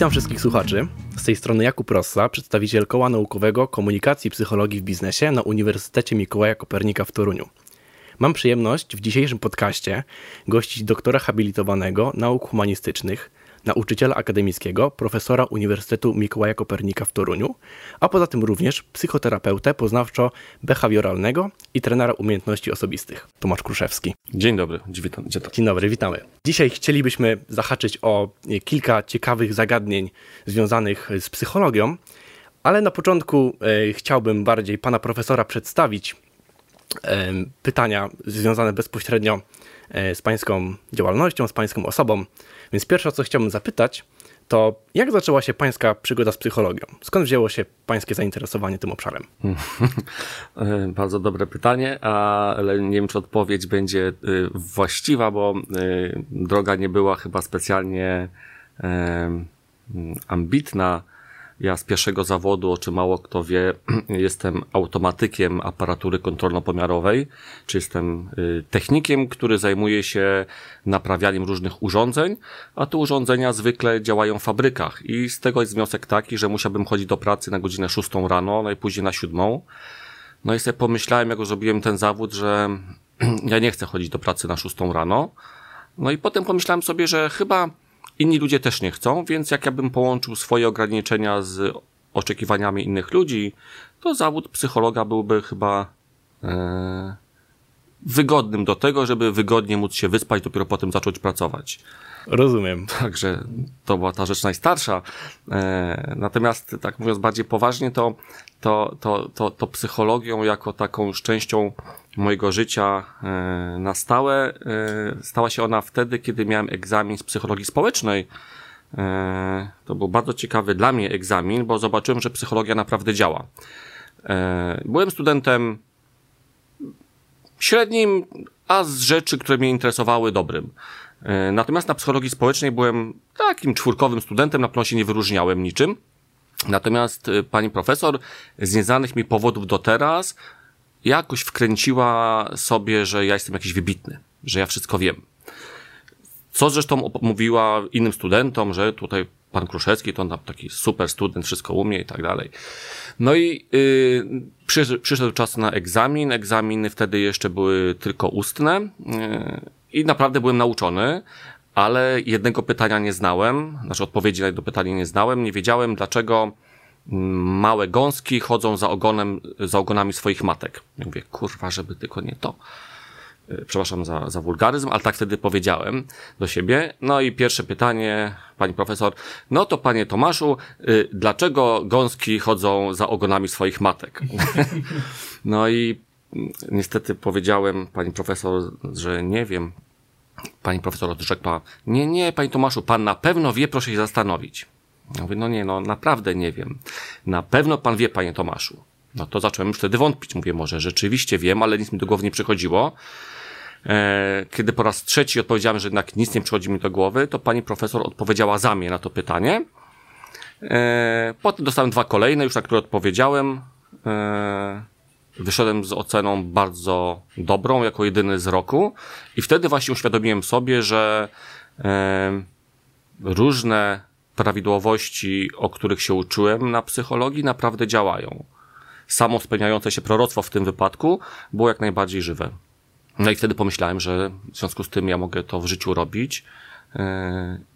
Witam wszystkich słuchaczy. Z tej strony Jakub Rossa, przedstawiciel Koła Naukowego Komunikacji i Psychologii w Biznesie na Uniwersytecie Mikołaja Kopernika w Toruniu. Mam przyjemność w dzisiejszym podcaście gościć doktora habilitowanego nauk humanistycznych, nauczyciela akademickiego, profesora Uniwersytetu Mikołaja Kopernika w Toruniu, a poza tym również psychoterapeutę poznawczo-behawioralnego i trenera umiejętności osobistych, Tomasz Kruszewski. Dzień dobry, witam. Dzień dobry, witamy. Dzisiaj chcielibyśmy zahaczyć o kilka ciekawych zagadnień związanych z psychologią, ale na początku e, chciałbym bardziej pana profesora przedstawić e, pytania związane bezpośrednio e, z pańską działalnością, z pańską osobą. Więc pierwsze, co chciałbym zapytać, to jak zaczęła się pańska przygoda z psychologią? Skąd wzięło się pańskie zainteresowanie tym obszarem? Bardzo dobre pytanie, ale nie wiem, czy odpowiedź będzie y, właściwa, bo y, droga nie była chyba specjalnie ambitna. Ja z pierwszego zawodu, o czym mało kto wie, jestem automatykiem aparatury kontrolno-pomiarowej, czy jestem y, technikiem, który zajmuje się naprawianiem różnych urządzeń, a te urządzenia zwykle działają w fabrykach i z tego jest wniosek taki, że musiałbym chodzić do pracy na godzinę 6 rano, najpóźniej na 7. No i sobie pomyślałem, jak zrobiłem ten zawód, że ja nie chcę chodzić do pracy na 6 rano. No i potem pomyślałem sobie, że chyba inni ludzie też nie chcą, więc jak ja bym połączył swoje ograniczenia z oczekiwaniami innych ludzi, to zawód psychologa byłby chyba e, wygodnym do tego, żeby wygodnie móc się wyspać, dopiero potem zacząć pracować. Rozumiem. Także to była ta rzecz najstarsza. E, natomiast, tak mówiąc bardziej poważnie, to, to, to, to, to psychologią jako taką częścią mojego życia e, na stałe e, stała się ona wtedy, kiedy miałem egzamin z psychologii społecznej. E, to był bardzo ciekawy dla mnie egzamin, bo zobaczyłem, że psychologia naprawdę działa. Byłem studentem średnim, a z rzeczy, które mnie interesowały, dobrym. Natomiast na psychologii społecznej byłem takim czwórkowym studentem, na pewno się nie wyróżniałem niczym. Natomiast pani profesor z nieznanych mi powodów do teraz jakoś wkręciła sobie, że ja jestem jakiś wybitny, że ja wszystko wiem. Co zresztą mówiła innym studentom, że tutaj pan Kruszewski to on taki super student, wszystko umie i tak dalej. No i yy, przyszedł, przyszedł czas na egzamin. Egzaminy wtedy jeszcze były tylko ustne yy, i naprawdę byłem nauczony, ale jednego pytania nie znałem, znaczy odpowiedzi na jedno pytanie nie znałem. Nie wiedziałem, dlaczego małe gąski chodzą za ogonem, za ogonami swoich matek. Ja mówię, kurwa, żeby tylko nie to. E, przepraszam za, za wulgaryzm, ale tak wtedy powiedziałem do siebie. No i pierwsze pytanie, pani profesor. No to panie Tomaszu, y, dlaczego gąski chodzą za ogonami swoich matek? no i niestety powiedziałem pani profesor, że nie wiem. Pani profesor odrzekła, nie, nie, panie Tomaszu, pan na pewno wie, proszę się zastanowić. Ja mówię, no nie, no naprawdę nie wiem. Na pewno pan wie, panie Tomaszu. No to zacząłem już wtedy wątpić. Mówię, może rzeczywiście wiem, ale nic mi do głowy nie przychodziło. E, kiedy po raz trzeci odpowiedziałem, że jednak nic nie przychodzi mi do głowy, to pani profesor odpowiedziała za mnie na to pytanie. E, potem dostałem dwa kolejne, już na które odpowiedziałem. E, wyszedłem z oceną bardzo dobrą, jako jedyny z roku. I wtedy właśnie uświadomiłem sobie, że różne prawidłowości, o których się uczyłem na psychologii, naprawdę działają. Samo spełniające się proroctwo w tym wypadku było jak najbardziej żywe. No i wtedy pomyślałem, że w związku z tym ja mogę to w życiu robić yy,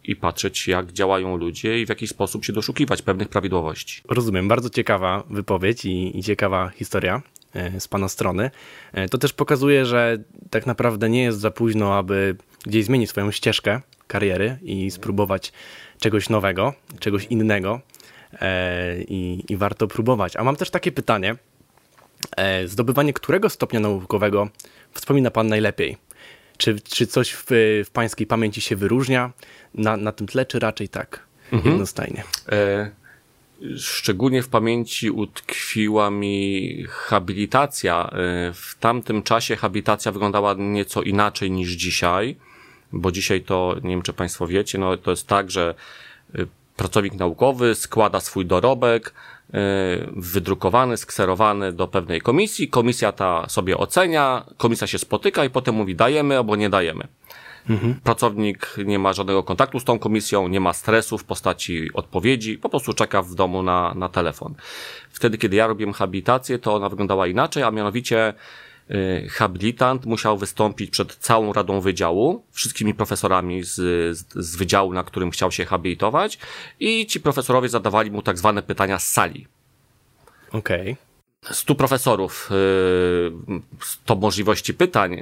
i patrzeć, jak działają ludzie i w jaki sposób się doszukiwać pewnych prawidłowości. Rozumiem, bardzo ciekawa wypowiedź i, i ciekawa historia e, z Pana strony. E, to też pokazuje, że tak naprawdę nie jest za późno, aby gdzieś zmienić swoją ścieżkę kariery i spróbować czegoś nowego, czegoś innego e, i, i warto próbować. A mam też takie pytanie. E, zdobywanie którego stopnia naukowego wspomina Pan najlepiej? Czy, czy coś w, w Pańskiej pamięci się wyróżnia na, na tym tle, czy raczej tak mhm. jednostajnie? E, szczególnie w pamięci utkwiła mi habilitacja. E, w tamtym czasie habilitacja wyglądała nieco inaczej niż dzisiaj bo dzisiaj to, nie wiem czy Państwo wiecie, no to jest tak, że y, pracownik naukowy składa swój dorobek, y, wydrukowany, skserowany do pewnej komisji, komisja ta sobie ocenia, komisja się spotyka i potem mówi dajemy albo nie dajemy. Mhm. Pracownik nie ma żadnego kontaktu z tą komisją, nie ma stresu w postaci odpowiedzi, po prostu czeka w domu na, na telefon. Wtedy, kiedy ja robiłem habilitację, to ona wyglądała inaczej, a mianowicie habilitant musiał wystąpić przed całą radą wydziału, wszystkimi profesorami z, z, z wydziału, na którym chciał się habilitować i ci profesorowie zadawali mu tak zwane pytania z sali. Okej. Okay stu profesorów, to możliwości pytań.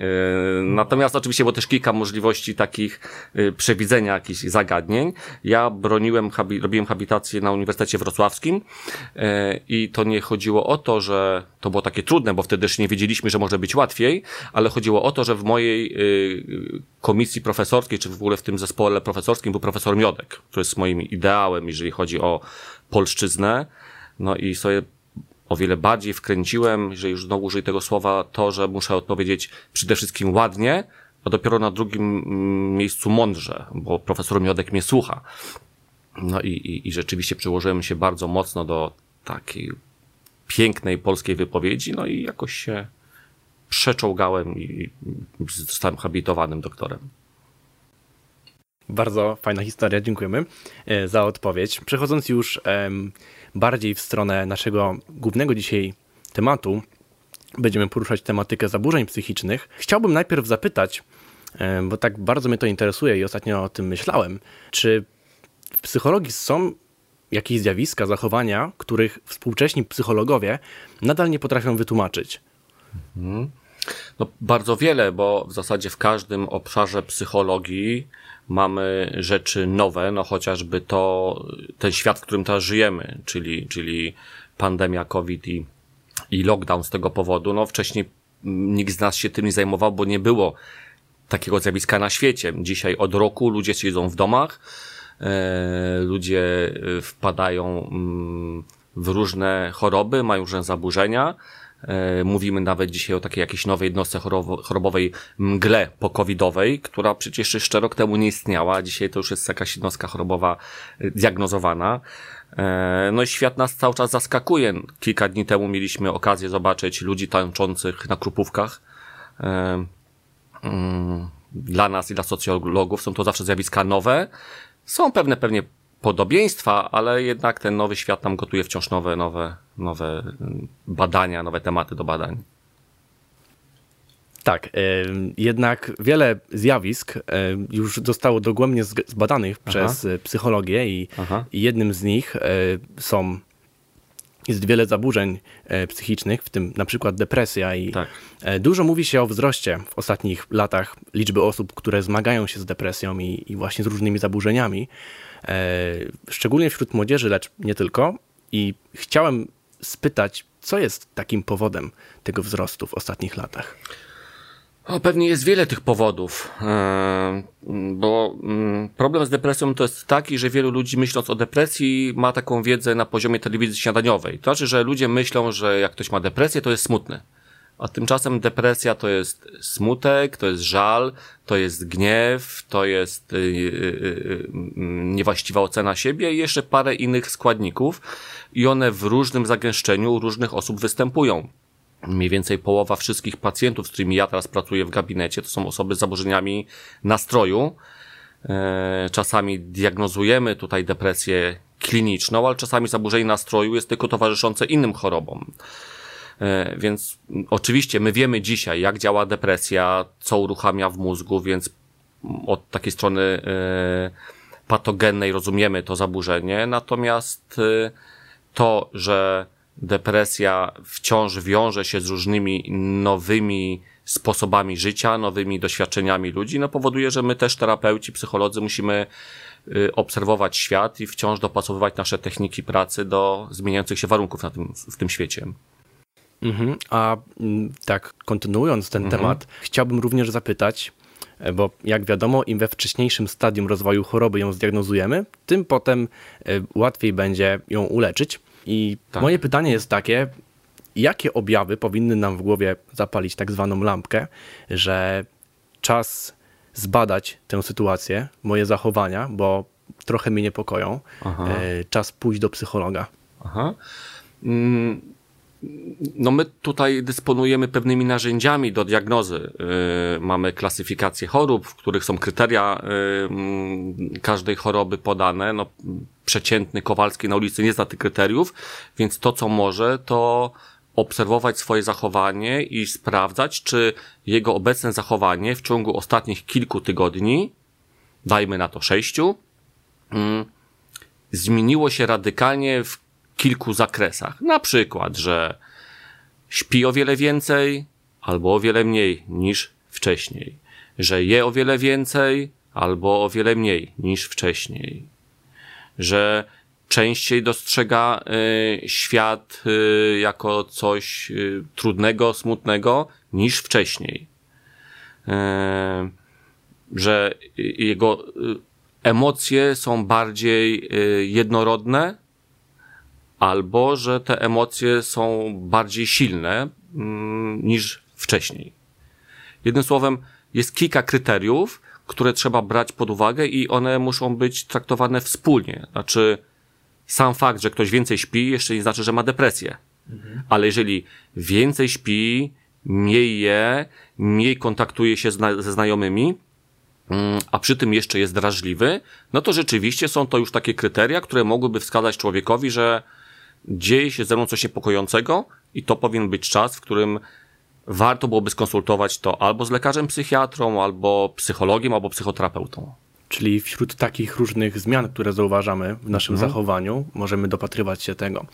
Natomiast oczywiście było też kilka możliwości takich przewidzenia jakichś zagadnień. Ja broniłem, robiłem habilitację na Uniwersytecie Wrocławskim i to nie chodziło o to, że to było takie trudne, bo wtedy też nie wiedzieliśmy, że może być łatwiej, ale chodziło o to, że w mojej komisji profesorskiej, czy w ogóle w tym zespole profesorskim był profesor Miodek, który jest moim ideałem, jeżeli chodzi o polszczyznę. No i sobie o wiele bardziej wkręciłem, że już znowu użyję tego słowa, to, że muszę odpowiedzieć przede wszystkim ładnie, a dopiero na drugim mm, miejscu mądrze, bo profesor Miodek mnie słucha. No i, i, i rzeczywiście przyłożyłem się bardzo mocno do takiej pięknej polskiej wypowiedzi, no i jakoś się przeczołgałem i zostałem habilitowanym doktorem. Bardzo fajna historia, dziękujemy e, za odpowiedź. Przechodząc już bardziej w stronę naszego głównego dzisiaj tematu, będziemy poruszać tematykę zaburzeń psychicznych. Chciałbym najpierw zapytać, bo tak bardzo mnie to interesuje i ostatnio o tym myślałem, czy w psychologii są jakieś zjawiska, zachowania, których współcześni psychologowie nadal nie potrafią wytłumaczyć? Mhm. No, bardzo wiele, bo w zasadzie w każdym obszarze psychologii mamy rzeczy nowe, no chociażby to, ten świat, w którym teraz żyjemy, czyli, czyli pandemia COVID i, i lockdown z tego powodu, no wcześniej nikt z nas się tym nie zajmował, bo nie było takiego zjawiska na świecie. Dzisiaj od roku ludzie siedzą w domach, e, ludzie wpadają mm, w różne choroby, mają różne zaburzenia, E, mówimy nawet dzisiaj o takiej jakiejś nowej jednostce chorobowej mgle pokowidowej, która przecież jeszcze rok temu nie istniała, dzisiaj to już jest jakaś jednostka chorobowa e, diagnozowana. E, no i świat nas cały czas zaskakuje. Kilka dni temu mieliśmy okazję zobaczyć ludzi tańczących na krupówkach. Mm, dla nas i dla socjologów są to zawsze zjawiska nowe. Są pewne pewnie podobieństwa, ale jednak ten nowy świat nam gotuje wciąż nowe, nowe, nowe badania, nowe tematy do badań. Tak, jednak wiele zjawisk już zostało dogłębnie zbadanych Aha. przez psychologię i, i jednym z nich są jest wiele zaburzeń e, psychicznych, w tym na przykład depresja i tak. E, dużo mówi się o wzroście w ostatnich latach liczby osób, które zmagają się z depresją i, i właśnie z różnymi zaburzeniami. E, szczególnie wśród młodzieży, lecz nie tylko. I chciałem spytać, co jest takim powodem tego wzrostu w ostatnich latach? O, pewnie jest wiele tych powodów, e, bo mm, problem z depresją to jest taki, że wielu ludzi myśląc o depresji ma taką wiedzę na poziomie telewizji śniadaniowej. To znaczy, że ludzie myślą, że jak ktoś ma depresję, to jest smutny. A tymczasem depresja to jest smutek, to jest żal, to jest gniew, to jest yy, yy, niewłaściwa ocena siebie i jeszcze parę innych składników i one w różnym zagęszczeniu u różnych osób występują. Mniej więcej połowa wszystkich pacjentów, z którymi ja teraz pracuję w gabinecie, to są osoby z zaburzeniami nastroju. E, czasami diagnozujemy tutaj depresję kliniczną, ale czasami zaburzenie nastroju jest tylko towarzyszące innym chorobom. E, więc oczywiście my wiemy dzisiaj, jak działa depresja, co uruchamia w mózgu, więc od takiej strony e, patogennej rozumiemy to zaburzenie. Natomiast e, to, że depresja wciąż wiąże się z różnymi nowymi sposobami życia, nowymi doświadczeniami ludzi, no powoduje, że my też terapeuci, psycholodzy musimy obserwować świat i wciąż dopasowywać nasze techniki pracy do zmieniających się warunków na tym, w tym świecie. Mhm. A mm, tak, kontynuując ten mhm. temat, chciałbym również zapytać, e, bo jak wiadomo, im we wcześniejszym stadium rozwoju choroby ją zdiagnozujemy, tym potem e, łatwiej będzie ją uleczyć. I tak. moje pytanie jest takie, jakie objawy powinny nam w głowie zapalić tak zwaną lampkę, że czas zbadać tę sytuację, moje zachowania, bo trochę mnie niepokoją, Aha. E, czas pójść do psychologa. Aha. Mm no my tutaj dysponujemy pewnymi narzędziami do diagnozy. Yy, mamy klasyfikację chorób, w których są kryteria yy, każdej choroby podane. No, przeciętny Kowalski na ulicy nie zna tych kryteriów, więc to, co może, to obserwować swoje zachowanie i sprawdzać, czy jego obecne zachowanie w ciągu ostatnich kilku tygodni, dajmy na to sześciu, yy, zmieniło się radykalnie w kilku zakresach. Na przykład, że śpi o wiele więcej albo o wiele mniej niż wcześniej, że je o wiele więcej albo o wiele mniej niż wcześniej, że częściej dostrzega y, świat y, jako coś y, trudnego, smutnego niż wcześniej. Y, że jego y, emocje są bardziej y, jednorodne albo że te emocje są bardziej silne mm, niż wcześniej. Jednym słowem, jest kilka kryteriów, które trzeba brać pod uwagę i one muszą być traktowane wspólnie. Znaczy, sam fakt, że ktoś więcej śpi, jeszcze nie znaczy, że ma depresję. Mhm. Ale jeżeli więcej śpi, mniej je, mniej kontaktuje się zna ze znajomymi, mm, a przy tym jeszcze jest drażliwy, no to rzeczywiście są to już takie kryteria, które mogłyby wskazać człowiekowi, że dzieje się ze mną coś niepokojącego i to powinien być czas, w którym warto byłoby skonsultować to albo z lekarzem psychiatrą, albo psychologiem, albo psychoterapeutą. Czyli wśród takich różnych zmian, które zauważamy w naszym mhm. zachowaniu, możemy dopatrywać się tego.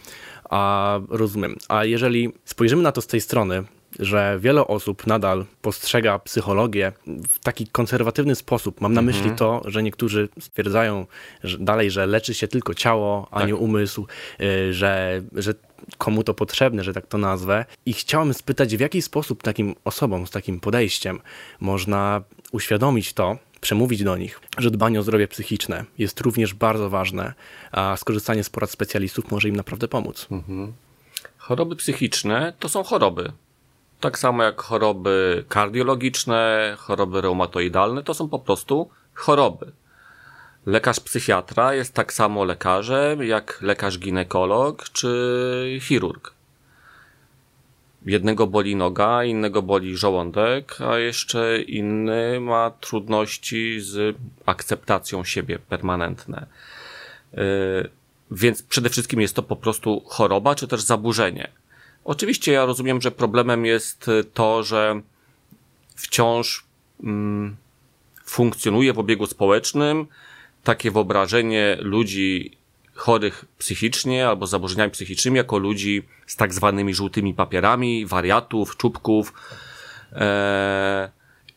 A rozumiem. A jeżeli spojrzymy na to z tej strony, że wiele osób nadal postrzega psychologię w taki konserwatywny sposób. Mam na myśli mhm. to, że niektórzy stwierdzają że dalej, że leczy się tylko ciało, a tak. nie umysł, y, że, że komu to potrzebne, że tak to nazwę. I chciałem spytać, w jaki sposób takim osobom z takim podejściem można uświadomić to, przemówić do nich, że dbanie o zdrowie psychiczne jest również bardzo ważne, a skorzystanie z porad specjalistów może im naprawdę pomóc. Mhm. Choroby psychiczne to są choroby. Tak samo jak choroby kardiologiczne, choroby reumatoidalne, to są po prostu choroby. Lekarz psychiatra jest tak samo lekarzem jak lekarz ginekolog czy chirurg. Jednego boli noga, innego boli żołądek, a jeszcze inny ma trudności z akceptacją siebie permanentne. Yy, więc przede wszystkim jest to po prostu choroba czy też zaburzenie. Oczywiście ja rozumiem, że problemem jest y, to, że wciąż mm, funkcjonuje w obiegu społecznym takie wyobrażenie ludzi chorych psychicznie albo z zaburzeniami psychicznymi jako ludzi z tak zwanymi żółtymi papierami, wariatów, czubków. E,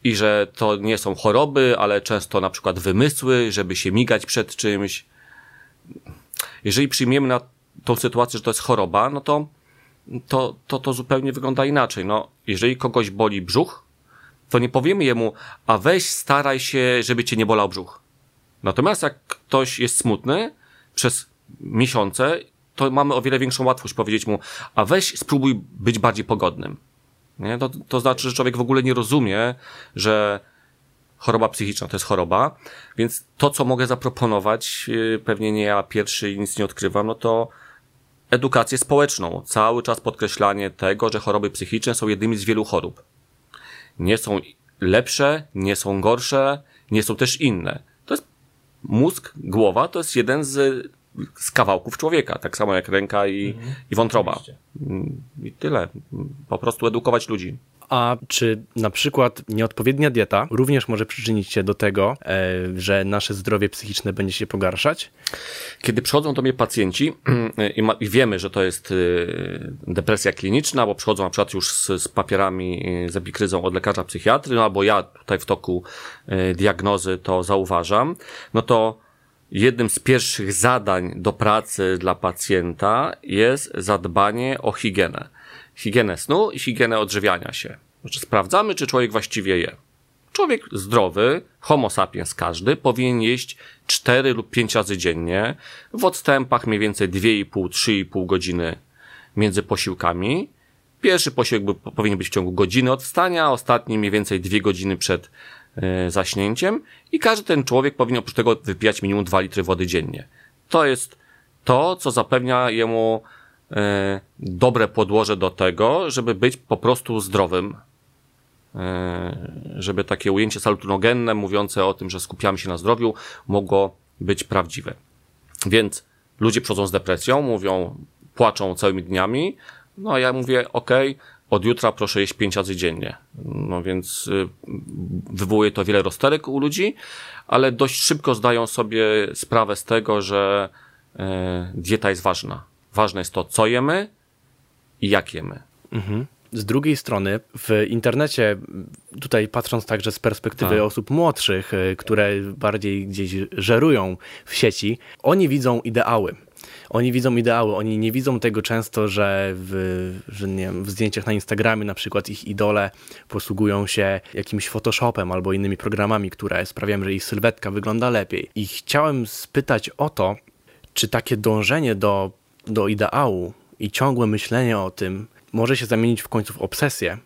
I że to nie są choroby, ale często na przykład wymysły, żeby się migać przed czymś. Jeżeli przyjmiemy na tą sytuację, że to jest choroba, no to to, to, to zupełnie wygląda inaczej. No, jeżeli kogoś boli brzuch, to nie powiemy jemu, a weź staraj się, żeby cię nie bolał brzuch. Natomiast jak ktoś jest smutny przez miesiące, to mamy o wiele większą łatwość powiedzieć mu, a weź spróbuj być bardziej pogodnym. Nie? To, to znaczy, że człowiek w ogóle nie rozumie, że choroba psychiczna to jest choroba, więc to, co mogę zaproponować, y, pewnie nie ja pierwszy i nic nie odkrywam, no to edukację społeczną. Cały czas podkreślanie tego, że choroby psychiczne są jednymi z wielu chorób. Nie są lepsze, nie są gorsze, nie są też inne. To jest mózg, głowa, to jest jeden z, z kawałków człowieka, tak samo jak ręka i, mhm, i wątroba. Oczywiście. I tyle. Po prostu edukować ludzi. A czy na przykład nieodpowiednia dieta również może przyczynić się do tego, e, że nasze zdrowie psychiczne będzie się pogarszać? Kiedy przychodzą do mnie pacjenci i, wiemy, że to jest e, depresja kliniczna, bo przychodzą na przykład już z, z papierami, e, z epikryzą od lekarza psychiatry, no albo ja tutaj w toku diagnozy to zauważam, no to jednym z pierwszych zadań do pracy dla pacjenta jest zadbanie o higienę higienę snu i higienę odżywiania się. Znaczy sprawdzamy, czy człowiek właściwie je. Człowiek zdrowy, homo sapiens każdy, powinien jeść 4 lub 5 razy dziennie, w odstępach mniej więcej 2,5-3,5 godziny między posiłkami. Pierwszy posiłek powinien być w ciągu godziny od wstania, ostatni mniej więcej 2 godziny przed zaśnięciem i każdy ten człowiek powinien oprócz tego wypijać minimum 2 litry wody dziennie. To jest to, co zapewnia jemu e, dobre podłoże do tego, żeby być po prostu zdrowym. E, żeby takie ujęcie salutonogenne mówiące o tym, że skupiamy się na zdrowiu, mogło być prawdziwe. Więc ludzie przychodzą z depresją, mówią, płaczą całymi dniami, no a ja mówię, ok, od jutra proszę jeść pięć razy dziennie. No więc y, wywołuje to wiele rozterek u ludzi, ale dość szybko zdają sobie sprawę z tego, że e, dieta jest ważna. Ważne jest to, co jemy i jak jemy. Mhm. Z drugiej strony, w internecie, tutaj patrząc także z perspektywy tak. osób młodszych, e, które bardziej gdzieś żerują w sieci, oni widzą ideały oni widzą ideały, oni nie widzą tego często, że w, że nie wiem, w zdjęciach na Instagramie na przykład ich idole posługują się jakimś Photoshopem albo innymi programami, które sprawiają, że ich sylwetka wygląda lepiej. I chciałem spytać o to, czy takie dążenie do, do ideału i ciągłe myślenie o tym może się zamienić w końcu w obsesję.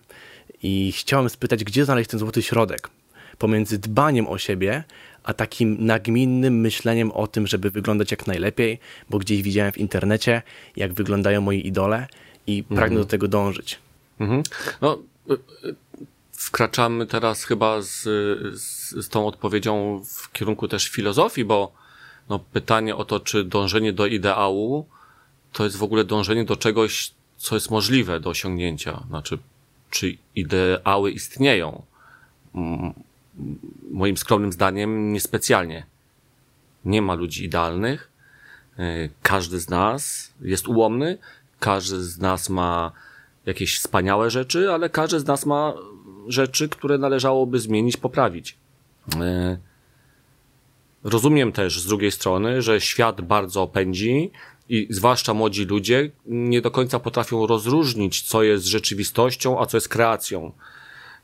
I chciałem spytać, gdzie znaleźć ten złoty środek pomiędzy dbaniem o siebie, a takim nagminnym myśleniem o tym, żeby wyglądać jak najlepiej, bo gdzieś widziałem w internecie, jak wyglądają moi idole i pragnę mhm. do tego dążyć. Mhm. No, y, y, wkraczamy teraz chyba z, z, z tą odpowiedzią w kierunku też filozofii, bo no, pytanie o to, czy dążenie do ideału to jest w ogóle dążenie do czegoś, co jest możliwe do osiągnięcia. Znaczy, czy ideały istnieją? Moim skromnym zdaniem niespecjalnie. Nie ma ludzi idealnych. E, każdy z nas jest ułomny, każdy z nas ma jakieś wspaniałe rzeczy, ale każdy z nas ma rzeczy, które należałoby zmienić, poprawić. E, rozumiem też z drugiej strony, że świat bardzo pędzi i zwłaszcza młodzi ludzie nie do końca potrafią rozróżnić, co jest rzeczywistością, a co jest kreacją.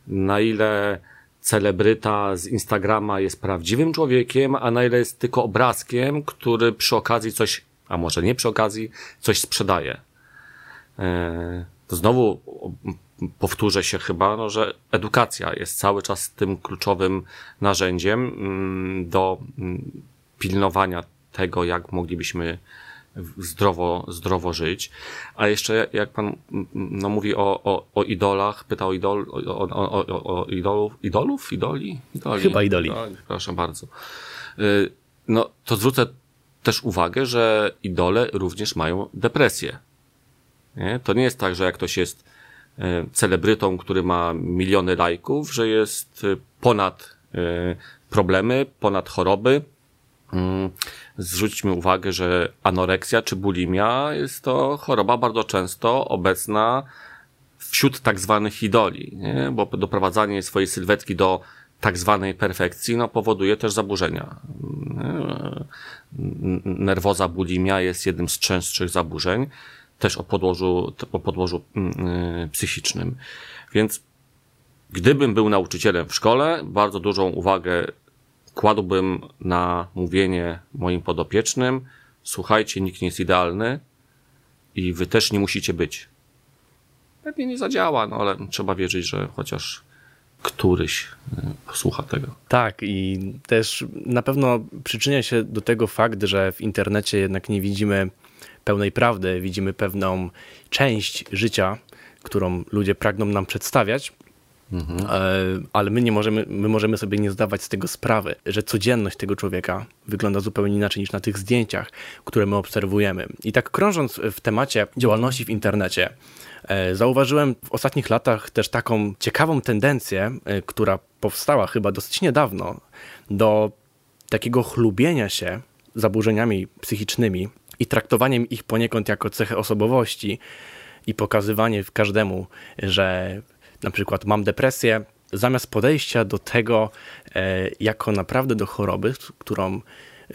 Na ile celebryta z Instagrama jest prawdziwym człowiekiem, a na ile jest tylko obrazkiem, który przy okazji coś, a może nie przy okazji, coś sprzedaje. E, znowu powtórzę się chyba, no, że edukacja jest cały czas tym kluczowym narzędziem mm, do mm, pilnowania tego, jak moglibyśmy zdrowo, zdrowo żyć. A jeszcze jak pan no, mówi o, o, o idolach, pyta o, idol, o, o, o, o idolów, idolów? Idoli? idoli? Chyba idoli. idoli. Proszę bardzo. Y, no to zwrócę też uwagę, że idole również mają depresję. Nie? To nie jest tak, że jak ktoś jest y, celebrytą, który ma miliony lajków, że jest y, ponad problemy, ponad choroby, zwróćmy uwagę, że anoreksja czy bulimia jest to choroba bardzo często obecna wśród tak zwanych idoli, nie? bo doprowadzanie swojej sylwetki do tak zwanej perfekcji no, powoduje też zaburzenia. Nerwoza bulimia jest jednym z częstszych zaburzeń, też o podłożu, o podłożu yy, psychicznym. Więc gdybym był nauczycielem w szkole, bardzo dużą uwagę kładłbym na mówienie moim podopiecznym, słuchajcie, nikt nie jest idealny i wy też nie musicie być. Pewnie nie zadziała, no ale trzeba wierzyć, że chociaż któryś e, posłucha tego. Tak, i też na pewno przyczynia się do tego fakt, że w internecie jednak nie widzimy pełnej prawdy, widzimy pewną część życia, którą ludzie pragną nam przedstawiać, Mhm. Ale my nie możemy, my możemy sobie nie zdawać z tego sprawy, że codzienność tego człowieka wygląda zupełnie inaczej niż na tych zdjęciach, które my obserwujemy. I tak krążąc w temacie działalności w internecie, e, zauważyłem w ostatnich latach też taką ciekawą tendencję, e, która powstała chyba dosyć niedawno, do takiego chlubienia się zaburzeniami psychicznymi i traktowaniem ich poniekąd jako cechy osobowości i pokazywanie każdemu, że na przykład mam depresję, zamiast podejścia do tego e, jako naprawdę do choroby, którą,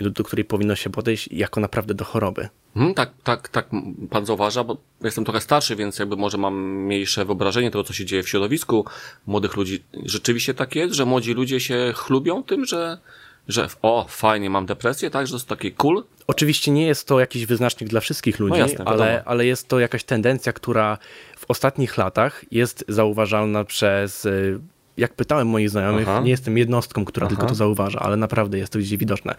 do której powinno się podejść jako naprawdę do choroby. Hmm, tak, tak, tak pan zauważa, bo jestem trochę starszy, więc jakby może mam mniejsze wyobrażenie tego, co się dzieje w środowisku młodych ludzi. Rzeczywiście tak jest, że młodzi ludzie się chlubią tym, że że o, fajnie, mam depresję, tak, że to jest taki cool. Oczywiście nie jest to jakiś wyznacznik dla wszystkich ludzi, no jasne, ale, ale jest to jakaś tendencja, która ostatnich latach jest zauważalna przez y, jak pytałem moich znajomych, Aha. nie jestem jednostką, która Aha. tylko to zauważa, ale naprawdę jest to gdzieś widoczne.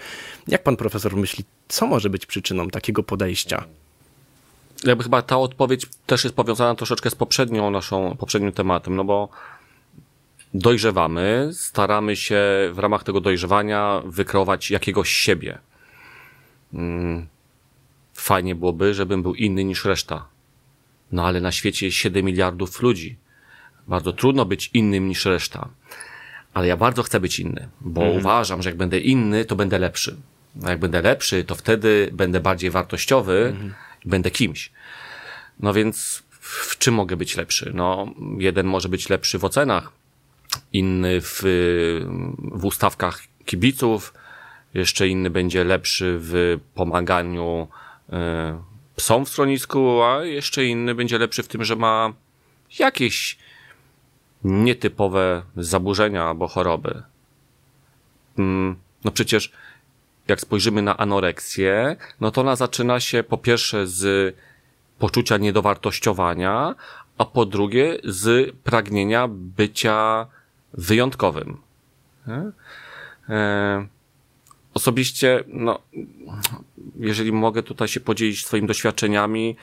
Jak pan profesor myśli, co może być przyczyną takiego podejścia? jakby chyba ta odpowiedź też jest powiązana troszeczkę z poprzednią naszą, poprzednim tematem, no bo dojrzewamy, staramy się w ramach tego dojrzewania wykreować jakiegoś siebie. Mm, fajnie byłoby, żebym był inny niż reszta. No ale na świecie jest 7 miliardów ludzi. Bardzo trudno być innym niż reszta. Ale ja bardzo chcę być inny, bo mhm. uważam, że jak będę inny, to będę lepszy. A jak będę lepszy, to wtedy będę bardziej wartościowy mhm. i będę kimś. No więc w czym mogę być lepszy? No, jeden może być lepszy w ocenach, inny w, w ustawkach kibiców, jeszcze inny będzie lepszy w pomaganiu psom w schronisku, a jeszcze inny będzie lepszy w tym, że ma jakieś nietypowe zaburzenia albo choroby. Mm, no przecież jak spojrzymy na anoreksję, no to ona zaczyna się po pierwsze z poczucia niedowartościowania, a po drugie z pragnienia bycia wyjątkowym. E, osobiście, no, jeżeli mogę tutaj się podzielić swoimi doświadczeniami,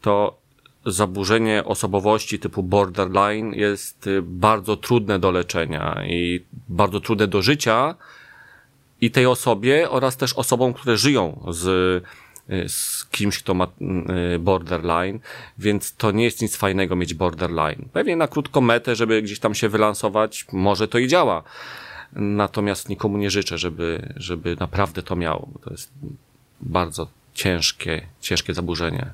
to zaburzenie osobowości typu borderline jest bardzo trudne do leczenia i bardzo trudne do życia i tej osobie oraz też osobom, które żyją z Y, z kimś, kto ma y, borderline, więc to nie jest nic fajnego mieć borderline. Pewnie na krótką metę, żeby gdzieś tam się wylansować, może to i działa. Natomiast nikomu nie życzę, żeby, żeby naprawdę to miało. To jest bardzo ciężkie, ciężkie zaburzenie.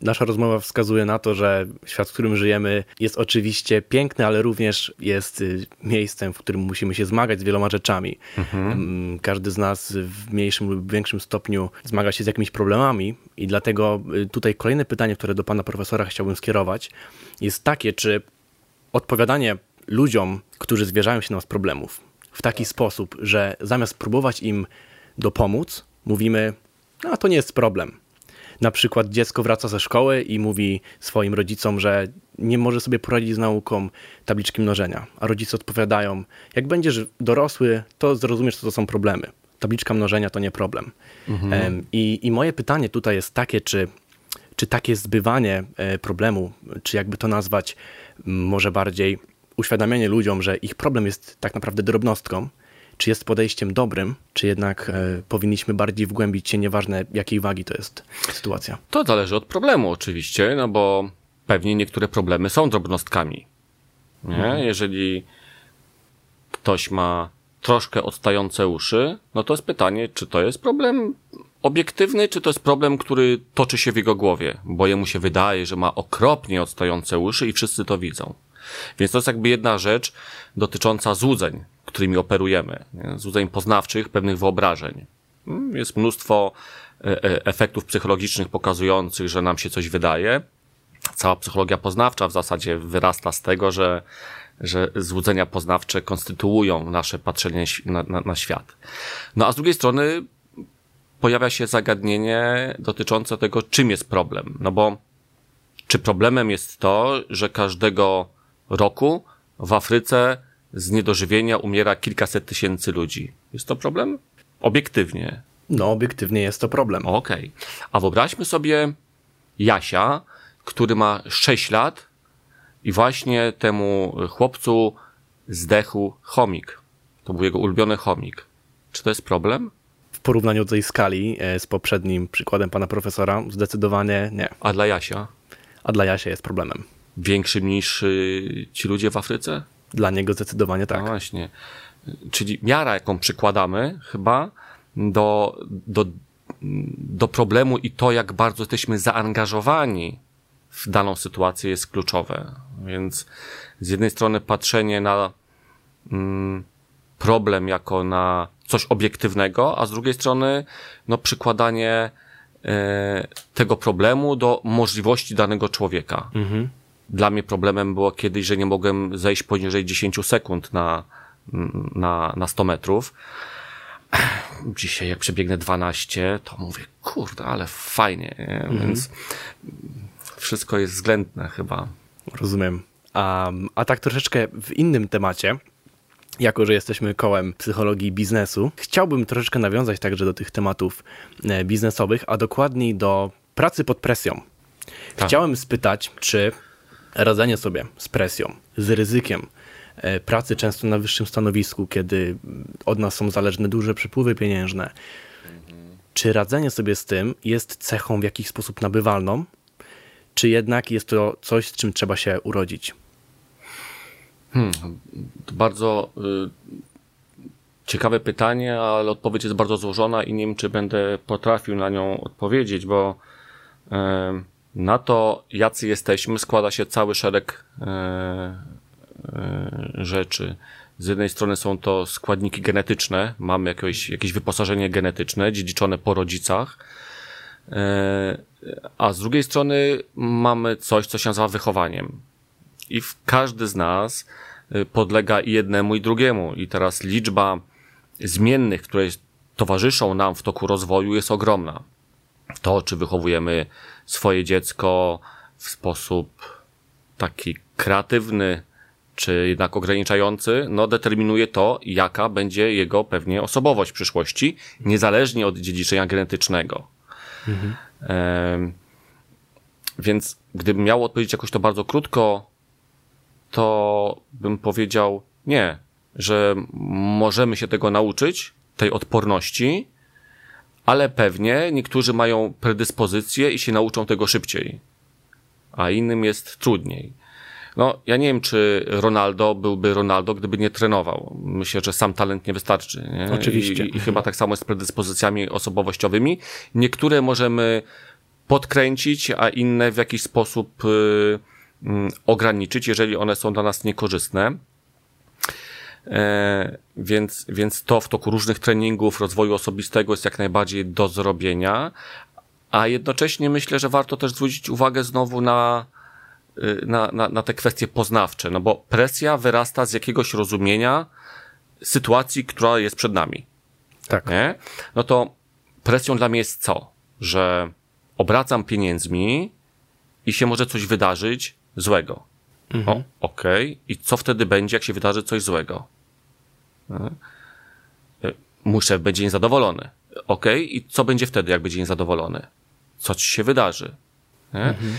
Nasza rozmowa wskazuje na to, że świat, w którym żyjemy, jest oczywiście piękny, ale również jest y, miejscem, w którym musimy się zmagać z wieloma rzeczami. Mhm. Mm, każdy z nas w mniejszym lub większym stopniu zmaga się z jakimiś problemami, i dlatego y, tutaj kolejne pytanie, które do pana profesora chciałbym skierować, jest takie, czy odpowiadanie ludziom, którzy zwierzają się nam z problemów, w taki sposób, że zamiast próbować im dopomóc, mówimy, no to nie jest problem na przykład dziecko wraca ze szkoły i mówi swoim rodzicom, że nie może sobie poradzić z nauką tabliczki mnożenia, a rodzice odpowiadają, jak będziesz dorosły, to zrozumiesz, co to są problemy. Tabliczka mnożenia to nie problem. Mhm. I, I moje pytanie tutaj jest takie, czy, czy takie zbywanie e, problemu, czy jakby to nazwać, może bardziej uświadamianie ludziom, że ich problem jest tak naprawdę drobnostką, czy jest podejściem dobrym, czy jednak e, powinniśmy bardziej wgłębić się, nieważne jakiej wagi to jest sytuacja? To zależy od problemu oczywiście, no bo pewnie niektóre problemy są drobnostkami. Nie? Mhm. Jeżeli ktoś ma troszkę odstające uszy, no to jest pytanie, czy to jest problem obiektywny, czy to jest problem, który toczy się w jego głowie, bo jemu się wydaje, że ma okropnie odstające uszy i wszyscy to widzą. Więc to jest jakby jedna rzecz dotycząca złudzeń, którymi operujemy, złudzeń poznawczych, pewnych wyobrażeń. Hmm, jest mnóstwo e, e, efektów psychologicznych pokazujących, że nam się coś wydaje. Cała psychologia poznawcza w zasadzie wyrasta z tego, że, że złudzenia poznawcze konstytuują nasze patrzenie na, na, na świat. No a z drugiej strony pojawia się zagadnienie dotyczące tego, czym jest problem. No bo czy problemem jest to, że każdego roku w Afryce z niedożywienia umiera kilkaset tysięcy ludzi. Jest to problem? Obiektywnie. No, obiektywnie jest to problem. Okej. Okay. A wyobraźmy sobie Jasia, który ma 6 lat i właśnie temu chłopcu zdechł chomik. To był jego ulubiony chomik. Czy to jest problem? W porównaniu do tej skali e, z poprzednim przykładem pana profesora, zdecydowanie nie. A dla Jasia? A dla Jasia jest problemem. Większym niż y, ci ludzie w Afryce? Dla niego zdecydowanie tak. No właśnie. Czyli miara, jaką przykładamy chyba do, do, do problemu i to, jak bardzo jesteśmy zaangażowani w daną sytuację jest kluczowe. Więc z jednej strony patrzenie na mm, problem jako na coś obiektywnego, a z drugiej strony no, przykładanie e, tego problemu do możliwości danego człowieka. Mhm. Dla mnie problemem było kiedyś, że nie mogłem zejść poniżej 10 sekund na, na, na 100 metrów. Dzisiaj jak przebiegnę 12, to mówię, kurde, ale fajnie, mhm. więc wszystko jest względne chyba. Rozumiem. A, a tak troszeczkę w innym temacie, jako że jesteśmy kołem psychologii biznesu, chciałbym troszeczkę nawiązać także do tych tematów e, biznesowych, a dokładniej do pracy pod presją. Tak. Chciałem spytać, czy radzenie sobie z presją, z ryzykiem. E, pracy często na wyższym stanowisku, kiedy od nas są zależne duże przepływy pieniężne, czy radzenie sobie z tym jest cechą w jakiś sposób nabywalną, czy jednak jest to coś, z czym trzeba się urodzić? Hmm, bardzo y, ciekawe pytanie, ale odpowiedź jest bardzo złożona i nie wiem, czy będę potrafił na nią odpowiedzieć, bo y, na to, jacy jesteśmy, składa się cały szereg y, y, rzeczy. Z jednej strony są to składniki genetyczne, mamy jakieś, jakieś wyposażenie genetyczne dziedziczone po rodzicach, e, a z drugiej strony mamy coś, co się nazywa wychowaniem. I każdy z nas e, podlega i jednemu, i drugiemu. I teraz liczba zmiennych, które towarzyszą nam w toku rozwoju jest ogromna. To, czy wychowujemy swoje dziecko w sposób taki kreatywny, czy jednak ograniczający, no determinuje to, jaka będzie jego pewnie osobowość w przyszłości, niezależnie od dziedziczenia genetycznego. Mhm. E, więc gdybym miał odpowiedzieć jakoś to bardzo krótko, to bym powiedział nie, że możemy się tego nauczyć, tej odporności, ale pewnie niektórzy mają predyspozycje i się nauczą tego szybciej, a innym jest trudniej. No, ja nie wiem, czy Ronaldo byłby Ronaldo, gdyby nie trenował. Myślę, że sam talent nie wystarczy. Nie? Oczywiście. I, I, chyba tak samo jest z predyspozycjami osobowościowymi. Niektóre możemy podkręcić, a inne w jakiś sposób y, y, ograniczyć, jeżeli one są dla nas niekorzystne. E, więc, więc to w toku różnych treningów, rozwoju osobistego jest jak najbardziej do zrobienia, a jednocześnie myślę, że warto też zwrócić uwagę znowu na, Y, na, na, na te kwestie poznawcze, no bo presja wyrasta z jakiegoś rozumienia sytuacji, która jest przed nami. Tak. Nie? No to presją dla mnie jest co? Że obracam pieniędzmi i się może coś wydarzyć złego. Mhm. Okej. Okay. I co wtedy będzie, jak się wydarzy coś złego? Mój szef będzie niezadowolony. Okay. I co będzie wtedy, jak będzie niezadowolony? Co ci się wydarzy? Mhm.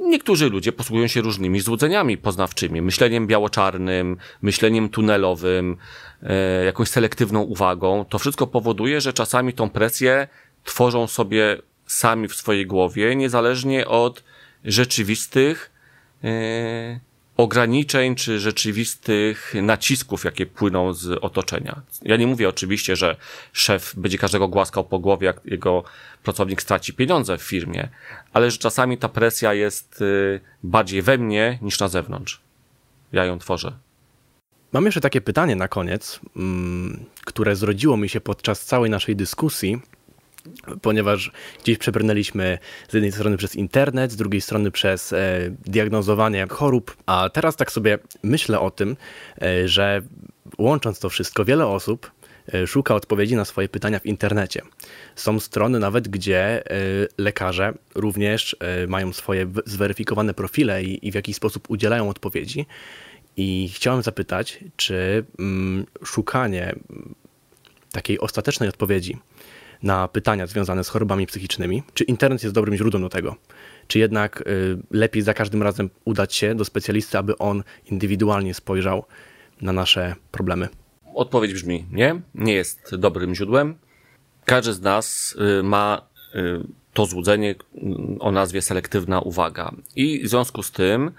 Niektórzy ludzie posługują się różnymi złudzeniami poznawczymi, myśleniem biało-czarnym, myśleniem tunelowym, e, jakąś selektywną uwagą. To wszystko powoduje, że czasami tą presję tworzą sobie sami w swojej głowie, niezależnie od rzeczywistych e, ograniczeń czy rzeczywistych nacisków, jakie płyną z otoczenia. Ja nie mówię oczywiście, że szef będzie każdego głaskał po głowie, jak jego pracownik straci pieniądze w firmie, ale że czasami ta presja jest y, bardziej we mnie niż na zewnątrz. Ja ją tworzę. Mam jeszcze takie pytanie na koniec, mm, które zrodziło mi się podczas całej naszej dyskusji ponieważ gdzieś przebrnęliśmy z jednej strony przez internet, z drugiej strony przez e, diagnozowanie chorób, a teraz tak sobie myślę o tym, e, że łącząc to wszystko, wiele osób e, szuka odpowiedzi na swoje pytania w internecie. Są strony nawet, gdzie e, lekarze również e, mają swoje zweryfikowane profile i, i w jakiś sposób udzielają odpowiedzi. I chciałem zapytać, czy mm, szukanie takiej ostatecznej odpowiedzi na pytania związane z chorobami psychicznymi, czy internet jest dobrym źródłem do tego, czy jednak y, lepiej za każdym razem udać się do specjalisty, aby on indywidualnie spojrzał na nasze problemy? Odpowiedź brzmi nie, nie jest dobrym źródłem. Każdy z nas y, ma y, to złudzenie o nazwie selektywna uwaga. I w związku z tym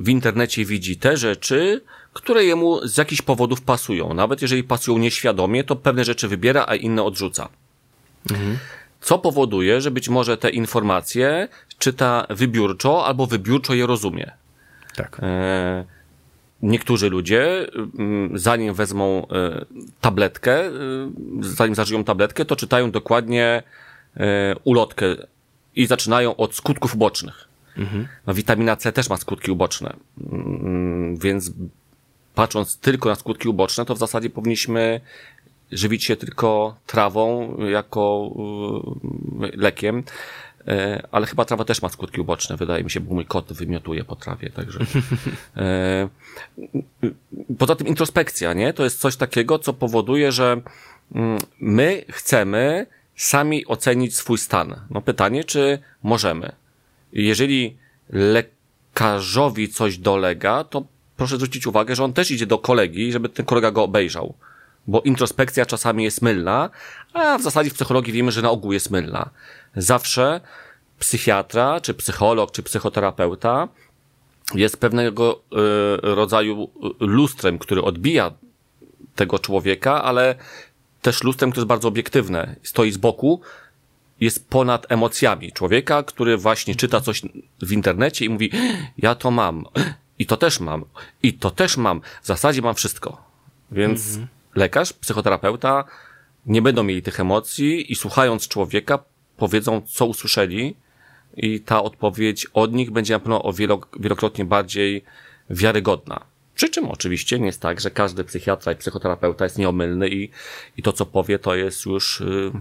w internecie widzi te rzeczy, które jemu z jakichś powodów pasują. Nawet jeżeli pasują nieświadomie, to pewne rzeczy wybiera, a inne odrzuca. Mhm. Co powoduje, że być może te informacje czyta wybiórczo albo wybiórczo je rozumie. Tak. E, niektórzy ludzie, mm, zanim wezmą e, tabletkę, e, zanim zażyją tabletkę, to czytają dokładnie ulotkę i zaczynają od skutków ubocznych. Mhm. No, witamina C też ma skutki uboczne, mm, więc patrząc tylko na skutki uboczne, to w zasadzie powinniśmy żywić się tylko trawą jako y, lekiem. E, ale chyba trawa też ma skutki uboczne, wydaje mi się, bo mój kot wymiotuje po trawie, także. E, poza tym introspekcja, nie? To jest coś takiego, co powoduje, że mm, my chcemy sami ocenić swój stan. No pytanie, czy możemy. Jeżeli lekarzowi coś dolega, to proszę zwrócić uwagę, że on też idzie do kolegi, żeby ten kolega go obejrzał. Bo introspekcja czasami jest mylna, a w zasadzie w psychologii wiemy, że na ogół jest mylna. Zawsze psychiatra, czy psycholog, czy psychoterapeuta jest pewnego y, rodzaju lustrem, który odbija tego człowieka, ale też lustrem, które jest bardzo obiektywne. Stoi z boku, jest ponad emocjami człowieka, który właśnie czyta coś w internecie i mówi, ja to mam, i to też mam, i to też mam. W zasadzie mam wszystko. Więc mhm. lekarz, psychoterapeuta nie będą mieli tych emocji i słuchając człowieka powiedzą, co usłyszeli i ta odpowiedź od nich będzie na pewno o wielokrotnie bardziej wiarygodna. Przy czym oczywiście nie jest tak, że każdy psychiatra i psychoterapeuta jest nieomylny i, i to, co powie, to jest już yy,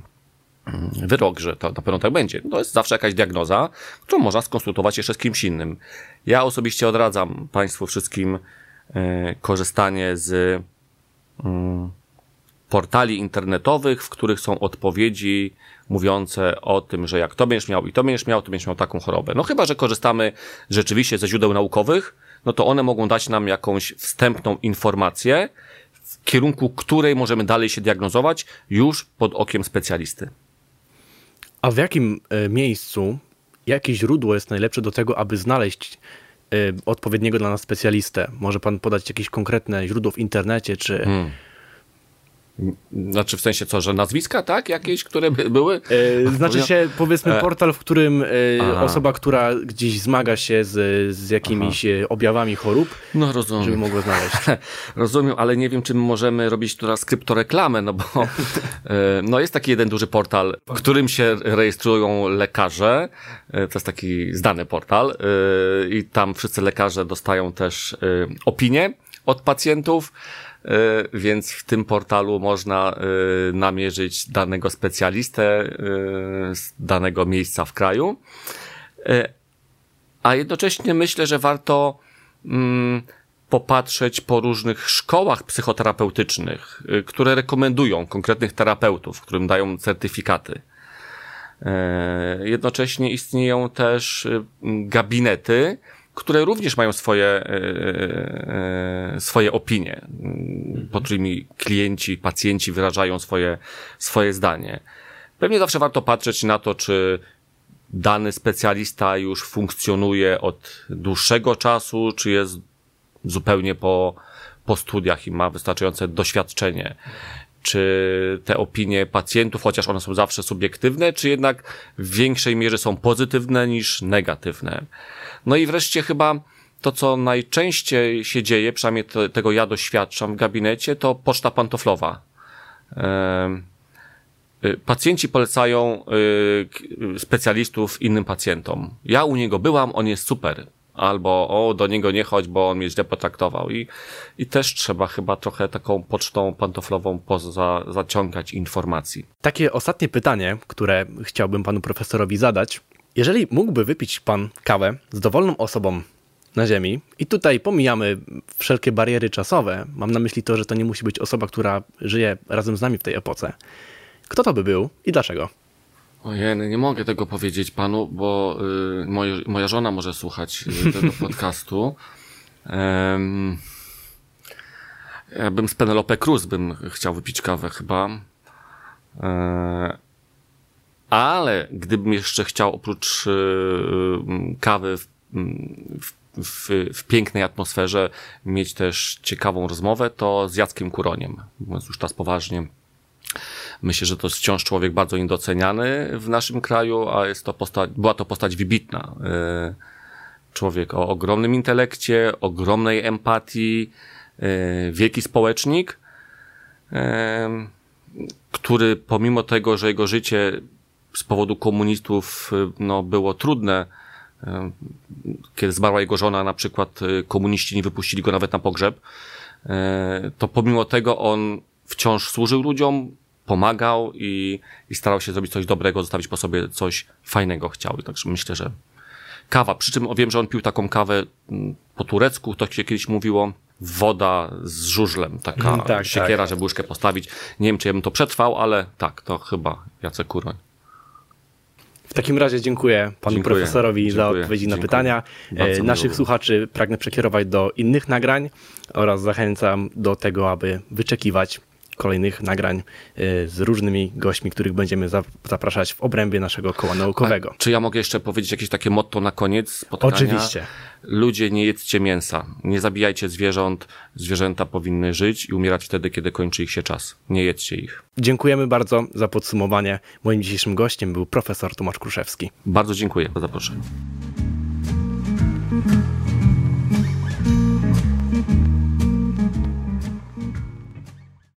wyrok, że to na pewno tak będzie. To jest zawsze jakaś diagnoza, którą można skonsultować jeszcze z kimś innym. Ja osobiście odradzam Państwu wszystkim yy, korzystanie z yy, portali internetowych, w których są odpowiedzi mówiące o tym, że jak to będziesz miał i to będziesz miał, to będziesz miał taką chorobę. No chyba, że korzystamy rzeczywiście ze źródeł naukowych, no to one mogą dać nam jakąś wstępną informację, w kierunku której możemy dalej się diagnozować już pod okiem specjalisty. A w jakim e, miejscu, jakie źródło jest najlepsze do tego, aby znaleźć e, odpowiedniego dla nas specjalistę? Może pan podać jakieś konkretne źródło w internecie, czy... Hmm znaczy w sensie co, że nazwiska, tak? Jakieś, które by były? E, znaczy się powiedzmy e. portal, w którym e, osoba, która gdzieś zmaga się z, z jakimiś Aha. Objawami chorób, no, rozumiem. żeby mogło znaleźć. rozumiem, ale nie wiem, czy możemy robić teraz kryptoreklamę, no bo no jest taki jeden duży portal, w którym się rejestrują lekarze. To jest taki znany portal i tam wszyscy lekarze dostają też opinie od pacjentów. E, więc w tym portalu można e, namierzyć danego specjalistę e, z danego miejsca w kraju. A jednocześnie myślę, że warto mm, popatrzeć po różnych szkołach psychoterapeutycznych, które rekomendują konkretnych terapeutów, którym dają certyfikaty. Jednocześnie istnieją też gabinety, które również mają swoje, e, e, swoje opinie, pod którymi klienci, pacjenci wyrażają swoje, swoje zdanie. Pewnie zawsze warto patrzeć na to, czy dany specjalista już funkcjonuje od dłuższego czasu, czy jest zupełnie po, po studiach i ma wystarczające doświadczenie. Czy te opinie pacjentów, chociaż one są zawsze subiektywne, czy jednak w większej mierze są pozytywne niż negatywne. No i wreszcie chyba to, co najczęściej się dzieje, przynajmniej te, tego ja doświadczam w gabinecie, to poczta pantoflowa. Y, pacjenci polecają y, specjalistów innym pacjentom. Ja u niego byłam, on jest super. Albo, o, do niego nie chodź, bo on mnie źle potraktował. I, i też trzeba chyba trochę taką pocztą pantoflową poza, zaciągać informacji. Takie ostatnie pytanie, które chciałbym panu profesorowi zadać, jeżeli mógłby wypić pan kawę z dowolną osobą na Ziemi, i tutaj pomijamy wszelkie bariery czasowe, mam na myśli to, że to nie musi być osoba, która żyje razem z nami w tej epoce. Kto to by był i dlaczego? Ojej, nie mogę tego powiedzieć panu, bo y, moje, moja żona może słuchać y, tego podcastu. Um, ja bym z Penelope Cruz bym chciał wypić kawę chyba. E, ale gdybym jeszcze chciał oprócz yy, kawy w, w, w, w, pięknej atmosferze mieć też ciekawą rozmowę, to z Jackiem Kuroniem, mówiąc już teraz poważnie. Myślę, że to jest wciąż człowiek bardzo niedoceniany w naszym kraju, a jest to postać, była to postać wybitna. Yy, człowiek o ogromnym intelekcie, ogromnej empatii, wielki społecznik, który pomimo tego, że jego życie z powodu komunistów y, no, było trudne. Y, kiedy zmarła jego żona, na przykład y, komuniści nie wypuścili go nawet na pogrzeb, to pomimo tego on wciąż służył ludziom, pomagał i, i starał się zrobić coś dobrego, zostawić po sobie coś fajnego chciał. Także myślę, że kawa. Przy czym wiem, że on pił taką kawę mm, po turecku, to się kiedyś mówiło, woda z żużlem, taka Mm, tak, siekiera, tak. żeby łyżkę postawić. Nie wiem, czy ja bym to przetrwał, ale tak, to chyba Jacek Kuroń. W takim razie dziękuję panu Dziękuję, profesorowi za dziękuję, odpowiedzi na dziękuję. pytania. Bardzo E, miło Naszych słuchaczy pragnę przekierować do innych nagrań oraz zachęcam do tego, aby wyczekiwać kolejnych nagrań e, z różnymi gośćmi, których będziemy za- zapraszać w obrębie naszego koła naukowego. Czy ja mogę jeszcze powiedzieć jakieś takie motto na koniec spotkania? Oczywiście. Ludzie, nie jedzcie mięsa. Nie zabijajcie zwierząt. Zwierzęta powinny żyć i umierać wtedy, kiedy kończy ich się czas. Nie jedzcie ich. Dziękujemy bardzo za podsumowanie. Moim dzisiejszym gościem był profesor Tomasz Kruszewski. Bardzo dziękuję za zaproszenie.